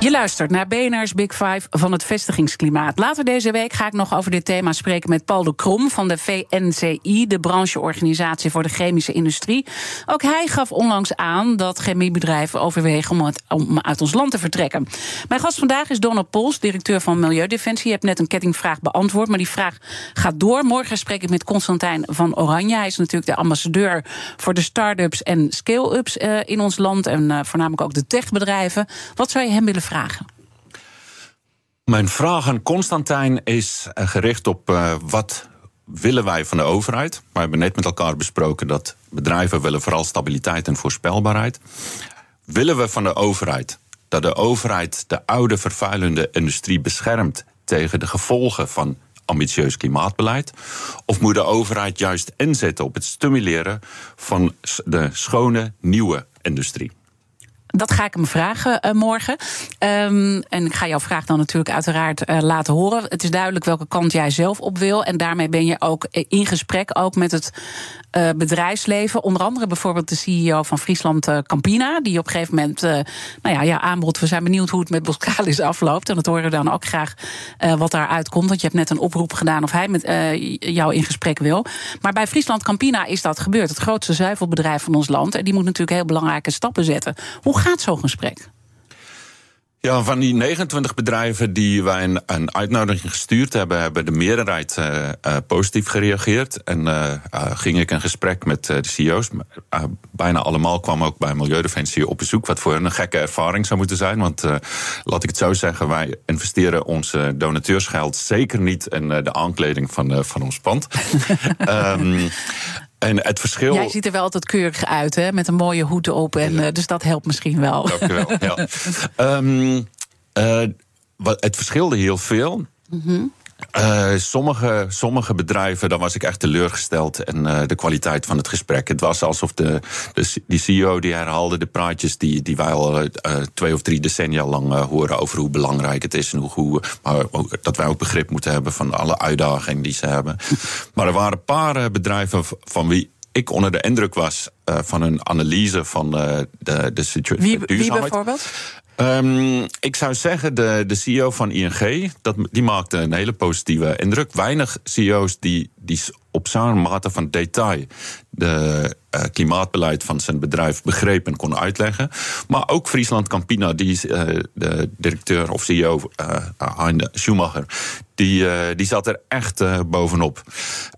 Je luistert naar BNR's Big Five van het vestigingsklimaat. Later deze week ga ik nog over dit thema spreken met Paul de Krom van de VNCI, de brancheorganisatie voor de chemische industrie. Ook hij gaf onlangs aan dat chemiebedrijven overwegen om, uit ons land te vertrekken. Mijn gast vandaag is Donald Pols, directeur van Milieudefensie. Je hebt net een kettingvraag beantwoord, maar die vraag gaat door. Morgen spreek ik met Constantijn van Oranje. Hij is natuurlijk de ambassadeur voor de start-ups en scale-ups uh, in ons land en uh, voornamelijk ook de techbedrijven. Wat zou je hem willen vragen? Mijn vraag aan Constantijn is eh, gericht op uh, wat willen wij van de overheid. We hebben net met elkaar besproken dat bedrijven willen vooral stabiliteit en voorspelbaarheid. Willen we van de overheid dat de overheid de oude vervuilende industrie beschermt tegen de gevolgen van ambitieus klimaatbeleid? Of moet de overheid juist inzetten op het stimuleren van de schone nieuwe industrie? Dat ga ik hem vragen uh, morgen. Um, en ik ga jouw vraag dan natuurlijk uiteraard uh, laten horen. Het is duidelijk welke kant jij zelf op wil. En daarmee ben je ook in gesprek ook met het uh, bedrijfsleven. Onder andere bijvoorbeeld de CEO van Friesland Campina. Die op een gegeven moment nou ja, ja, aanbod. We zijn benieuwd hoe het met Boskalis afloopt. En dat horen we dan ook graag wat daaruit komt. Want je hebt net een oproep gedaan of hij met jou in gesprek wil. Maar bij Friesland Campina is dat gebeurd. Het grootste zuivelbedrijf van ons land. En die moet natuurlijk heel belangrijke stappen zetten. Hoe gaat zo'n gesprek? Ja, van die 29 bedrijven die wij een, een uitnodiging gestuurd hebben, hebben de meerderheid uh, uh, positief gereageerd. En uh, ging ik een gesprek met de CEO's. bijna allemaal kwamen ook bij Milieudefensie op bezoek, wat voor hen een gekke ervaring zou moeten zijn. Want laat ik het zo zeggen, wij investeren ons donateursgeld zeker niet in de aankleding van, van ons pand. um, En het verschil. Jij ziet er wel altijd keurig uit, hè? Met een mooie hoed op. En, ja. dus dat helpt misschien wel. Dank u wel. Ja. um, uh, het verschilde heel veel. Mm -hmm. Uh, sommige, sommige bedrijven, daar was ik echt teleurgesteld. En uh, de kwaliteit van het gesprek. Het was alsof de, de, die CEO die herhaalde de praatjes die, die wij al uh, twee of drie decennia lang horen over hoe belangrijk het is. En hoe, hoe, maar dat wij ook begrip moeten hebben van alle uitdagingen die ze hebben. maar er waren een paar bedrijven van wie ik onder de indruk was van een analyse van de, de situatie. Wie, wie bijvoorbeeld? Um, ik zou zeggen, de, de CEO van ING, dat, die maakte een hele positieve indruk. Weinig CEO's die, die op zo'n mate van detail de uh, klimaatbeleid van zijn bedrijf begreep en kon uitleggen. Maar ook Friesland Campina, die uh, de directeur of CEO, uh, Hein Schumacher, die, die zat er echt bovenop.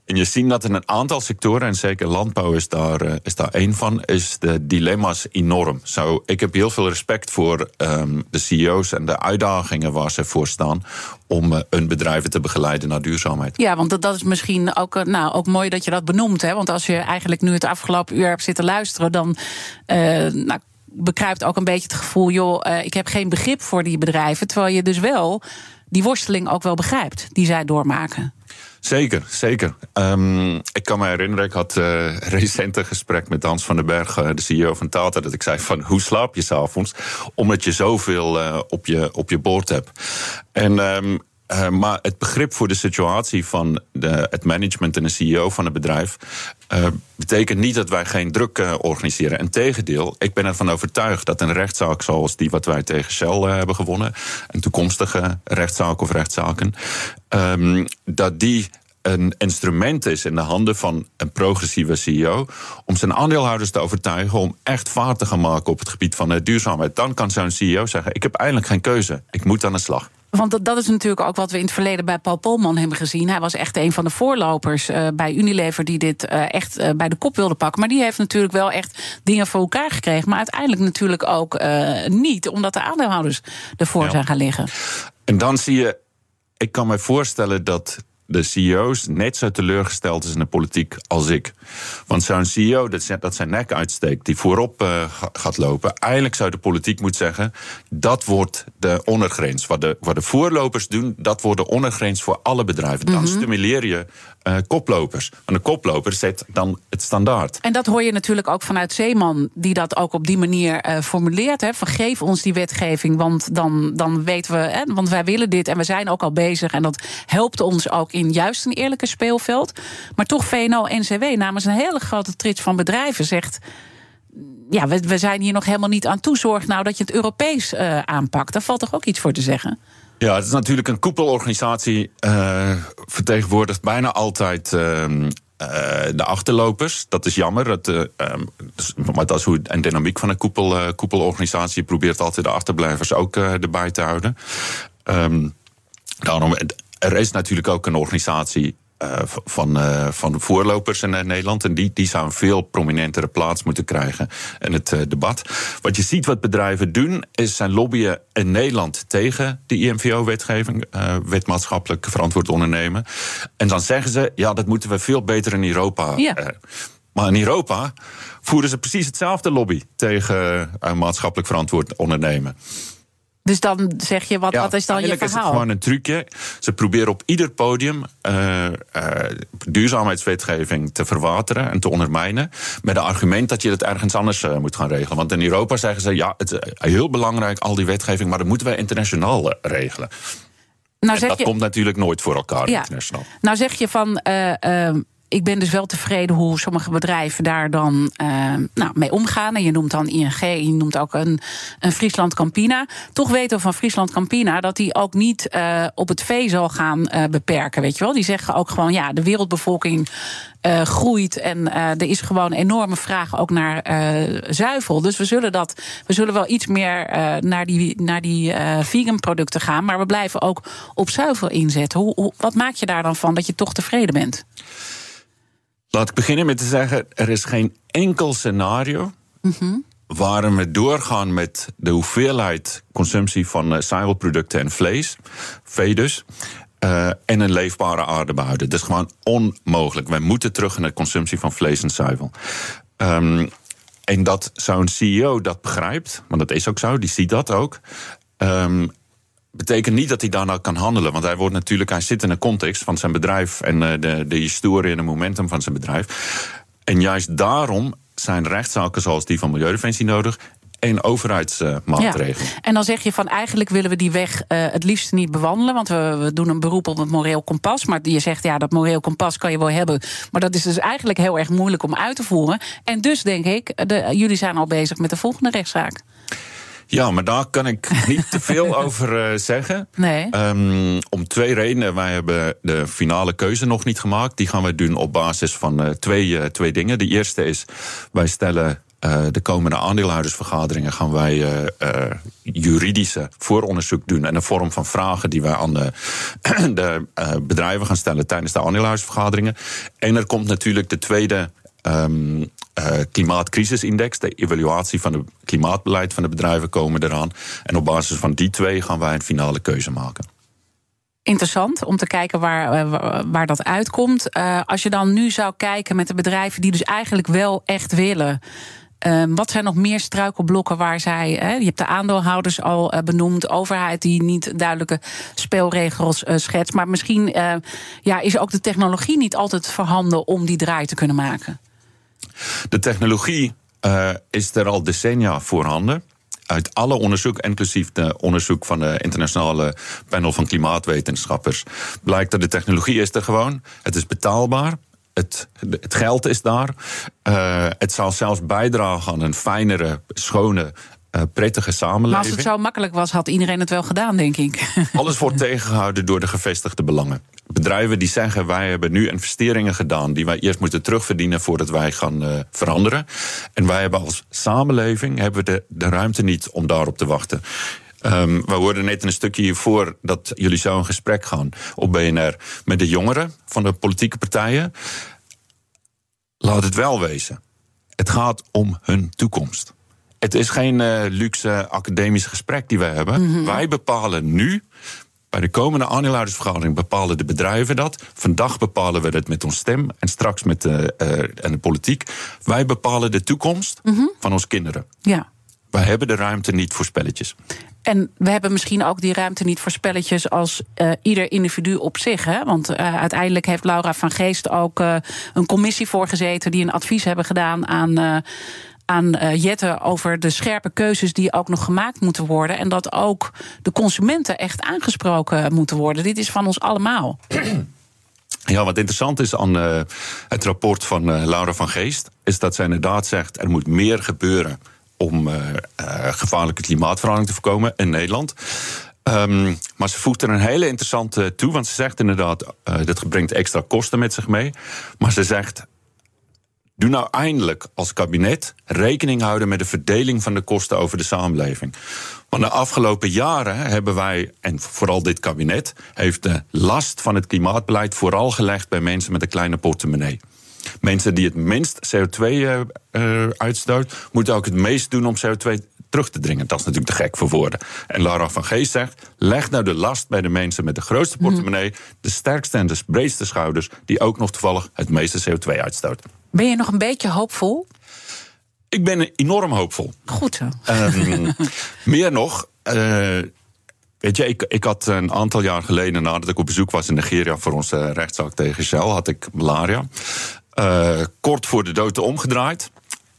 En je ziet dat in een aantal sectoren, en zeker landbouw is daar, is daar van, is de dilemma's enorm. Ik heb heel veel respect voor um, de CEO's en de uitdagingen waar ze voor staan om hun bedrijven te begeleiden naar duurzaamheid. Ja, want dat, is misschien ook, nou, ook mooi dat je dat benoemt. Hè? Want als je eigenlijk nu het afgelopen uur hebt zitten luisteren, dan uh, nou, bekruipt ook een beetje het gevoel, joh, uh, ik heb geen begrip voor die bedrijven. Terwijl je dus wel die worsteling ook wel begrijpt die zij doormaken. Zeker, zeker. Um, ik kan me herinneren, ik had uh, recent een gesprek met Hans van den Berg, uh, de CEO van Tata, dat ik zei van hoe slaap je s'avonds? Omdat je zoveel op, je, op je boord hebt. En um, uh, maar het begrip voor de situatie van de, het management en de CEO van het bedrijf. Uh, betekent niet dat wij geen druk uh, organiseren. Integendeel, ik ben ervan overtuigd dat een rechtszaak zoals die wat wij tegen Shell hebben gewonnen. een toekomstige rechtszaak of rechtszaken. Um, dat die een instrument is in de handen van een progressieve CEO om zijn aandeelhouders te overtuigen om echt vaart te gaan maken op het gebied van de duurzaamheid. Dan kan zo'n CEO zeggen: Ik heb eindelijk geen keuze, ik moet aan de slag. Want dat, dat is natuurlijk ook wat we in het verleden bij Paul Polman hebben gezien. Hij was echt een van de voorlopers uh, bij Unilever die dit uh, echt uh, bij de kop wilde pakken. Maar die heeft natuurlijk wel echt dingen voor elkaar gekregen. Maar uiteindelijk natuurlijk ook niet, omdat de aandeelhouders ervoor ja. zijn gaan liggen. En dan zie je, ik kan me voorstellen dat de CEO's net zo teleurgesteld is in de politiek als ik. Want zo'n CEO dat zijn nek uitsteekt, die voorop uh, gaat lopen. Eigenlijk zou de politiek moeten zeggen: dat wordt de ondergrens. Wat de, wat de voorlopers doen, dat wordt de ondergrens voor alle bedrijven. Dan mm -hmm. stimuleer je uh, koplopers. Want de koploper zet dan het standaard. En dat hoor je natuurlijk ook vanuit Zeeman, die dat ook op die manier uh, formuleert. Hè, van geef ons die wetgeving, want dan, dan weten we, hè, want wij willen dit en we zijn ook al bezig. En dat helpt ons ook in juist een eerlijke speelveld. Maar toch VNO-NCW namens een hele grote trits van bedrijven zegt ja, we, we zijn hier nog helemaal niet aan toe. Zorg nou dat je het Europees uh, aanpakt. Daar valt toch ook iets voor te zeggen? Ja, het is natuurlijk een koepelorganisatie. Uh, vertegenwoordigt bijna altijd. Uh, de achterlopers, dat is jammer. Het, uh, maar dat is hoe een dynamiek van een koepel, koepelorganisatie. Je probeert altijd de achterblijvers ook erbij te houden. Um, daarom, er is natuurlijk ook een organisatie uh, van, uh, van voorlopers in Nederland. En die, die zou een veel prominentere plaats moeten krijgen in het debat. Wat je ziet wat bedrijven doen, is zijn lobbyen in Nederland tegen de IMVO-wetgeving, wet maatschappelijk verantwoord ondernemen. En dan zeggen ze, ja, dat moeten we veel beter in Europa. Ja. maar in Europa voeren ze precies hetzelfde lobby tegen maatschappelijk verantwoord ondernemen. Dus dan zeg je, wat, wat is dan je verhaal? is het gewoon een trucje. Ze proberen op ieder podium uh, uh, duurzaamheidswetgeving te verwateren en te ondermijnen. Met het argument dat je het ergens anders uh, moet gaan regelen. Want in Europa zeggen ze, ja, het is heel belangrijk, al die wetgeving, maar dat moeten wij internationaal regelen. Nou, zeg dat je, komt natuurlijk nooit voor elkaar ja, internationaal. Nou zeg je van ik ben dus wel tevreden hoe sommige bedrijven daar dan uh, nou, mee omgaan. En je noemt dan ING, je noemt ook een, een Friesland Campina. Toch weten we van Friesland Campina dat die ook niet uh, op het vee zal gaan uh, beperken. Weet je wel? Die zeggen ook gewoon, ja, de wereldbevolking groeit. En er is gewoon een enorme vraag ook naar zuivel. Dus we zullen, dat, we zullen wel iets meer naar die, naar die vegan producten gaan. Maar we blijven ook op zuivel inzetten. Hoe, wat maak je daar dan van dat je toch tevreden bent? Laat ik beginnen met te zeggen: er is geen enkel scenario. Mm Waarin we doorgaan met de hoeveelheid consumptie van uh, zuivelproducten en vlees, vee dus, uh, en een leefbare aarde behouden. Dat is gewoon onmogelijk. Wij moeten terug naar de consumptie van vlees en zuivel. Um, en dat zo'n CEO dat begrijpt, want dat is ook zo, die ziet dat ook. Um, betekent niet dat hij daarna kan handelen. Want hij wordt natuurlijk, hij zit in een context van zijn bedrijf en uh, de, de historie en het momentum van zijn bedrijf. En juist daarom zijn rechtszaken zoals die van Milieudefensie nodig en overheidsmaatregelen. Ja. En dan zeg je van eigenlijk willen we die weg uh, het liefst niet bewandelen. Want we, we, doen een beroep op het moreel kompas. Maar je zegt ja, dat moreel kompas kan je wel hebben. Maar dat is dus eigenlijk heel erg moeilijk om uit te voeren. En dus denk ik, de, jullie zijn al bezig met de volgende rechtszaak. Ja, maar daar kan ik niet te veel over uh, zeggen. Nee. Um, om twee redenen. Wij hebben de finale keuze nog niet gemaakt. Die gaan we doen op basis van uh, twee, uh, twee dingen. De eerste is, wij stellen uh, de komende aandeelhoudersvergaderingen gaan wij uh, uh, juridische vooronderzoek doen. En een vorm van vragen die wij aan de, de bedrijven gaan stellen tijdens de aandeelhoudersvergaderingen. En er komt natuurlijk de tweede um, uh, klimaatcrisisindex, de evaluatie van het klimaatbeleid van de bedrijven komen eraan. En op basis van die twee gaan wij een finale keuze maken. Interessant om te kijken waar, eh, waar dat uitkomt. Uh, als je dan nu zou kijken met de bedrijven die dus eigenlijk wel echt willen. Uh, wat zijn nog meer struikelblokken waar zij. Hè, je hebt de aandeelhouders al benoemd, overheid die niet duidelijke speelregels schetst. Maar misschien ja, is ook de technologie niet altijd voorhanden om die draai te kunnen maken. De technologie uh, is er al decennia voorhanden. Uit alle onderzoek, inclusief de onderzoek van de internationale panel van klimaatwetenschappers, blijkt dat de technologie is er gewoon. Het is betaalbaar. Het, het geld is daar. Uh, het zal zelfs bijdragen aan een fijnere, schone uh, prettige samenleving. Maar als het zo makkelijk was, had iedereen het wel gedaan, denk ik. Alles wordt tegengehouden door de gevestigde belangen. Bedrijven die zeggen: wij hebben nu investeringen gedaan die wij eerst moeten terugverdienen voordat wij gaan uh, veranderen. En wij hebben als samenleving hebben we de, de ruimte niet om daarop te wachten. Um, we hoorden net een stukje hiervoor dat jullie zo een gesprek gaan op BNR met de jongeren van de politieke partijen. Laat het wel wezen. Het gaat om hun toekomst. Het is geen uh, luxe academisch gesprek die wij hebben. Mm -hmm. Wij bepalen nu bij de komende aandeelhoudersvergadering bepalen de bedrijven dat. Vandaag bepalen we dat met ons stem en straks met de, uh, en de politiek. Wij bepalen de toekomst mm -hmm. van onze kinderen. Ja. Wij hebben de ruimte niet voor spelletjes. En we hebben misschien ook die ruimte niet voor spelletjes als uh, ieder individu op zich. Hè? Want uh, uiteindelijk heeft Laura van Geest ook uh, een commissie voorgezeten die een advies hebben gedaan aan aan uh, Jette over de scherpe keuzes die ook nog gemaakt moeten worden. En dat ook de consumenten echt aangesproken moeten worden. Dit is van ons allemaal. Ja, wat interessant is aan uh, het rapport van uh, Laura van Geest, is dat zij inderdaad zegt er moet meer gebeuren om gevaarlijke klimaatverandering te voorkomen in Nederland. Um, maar ze voegt er een hele interessante toe, want ze zegt inderdaad, dit brengt extra kosten met zich mee. Maar ze zegt, Doe nou eindelijk als kabinet rekening houden met de verdeling van de kosten over de samenleving. Want de afgelopen jaren hebben wij, en vooral dit kabinet, heeft de last van het klimaatbeleid vooral gelegd bij mensen met een kleine portemonnee. Mensen die het minst CO2 uh, uh, uitstoot, moeten ook het meest doen om CO2 terug te dringen. Dat is natuurlijk te gek voor woorden. En Laura van Geest zegt: leg nou de last bij de mensen met de grootste mhm. portemonnee, de sterkste en de breedste schouders, die ook nog toevallig het meeste CO2 uitstoten. Ben je nog een beetje hoopvol? Ik ben enorm hoopvol. Goed zo. Um, meer nog. Uh, Weet je, ik, ik had een aantal jaar geleden, nadat ik op bezoek was in Nigeria voor onze rechtszaak tegen Shell, had ik malaria. Uh, kort voor de dood omgedraaid.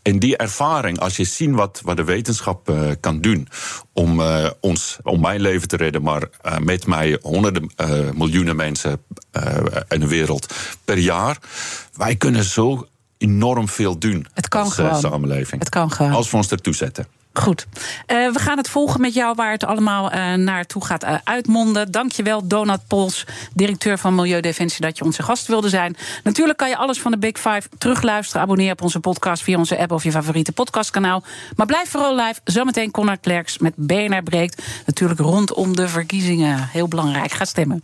En die ervaring, als je ziet wat, wat de wetenschap uh, kan doen om, uh, ons, om mijn leven te redden, maar uh, met mij honderden miljoenen mensen in de wereld per jaar. Wij kunnen zo enorm veel doen het kan als gewoon. samenleving. Het kan gewoon. Als we ons ertoe zetten. Goed. Uh, we gaan het volgen met jou waar het allemaal uh, naartoe gaat uh, uitmonden. Dankjewel, Donat Pols, directeur van Milieudefensie, dat je onze gast wilde zijn. Natuurlijk kan je alles van de Big Five terugluisteren. Abonneer op onze podcast via onze app of je favoriete podcastkanaal. Maar blijf vooral live. Zometeen Connor Klerks met BNR Breekt. Natuurlijk rondom de verkiezingen. Heel belangrijk. Ga stemmen.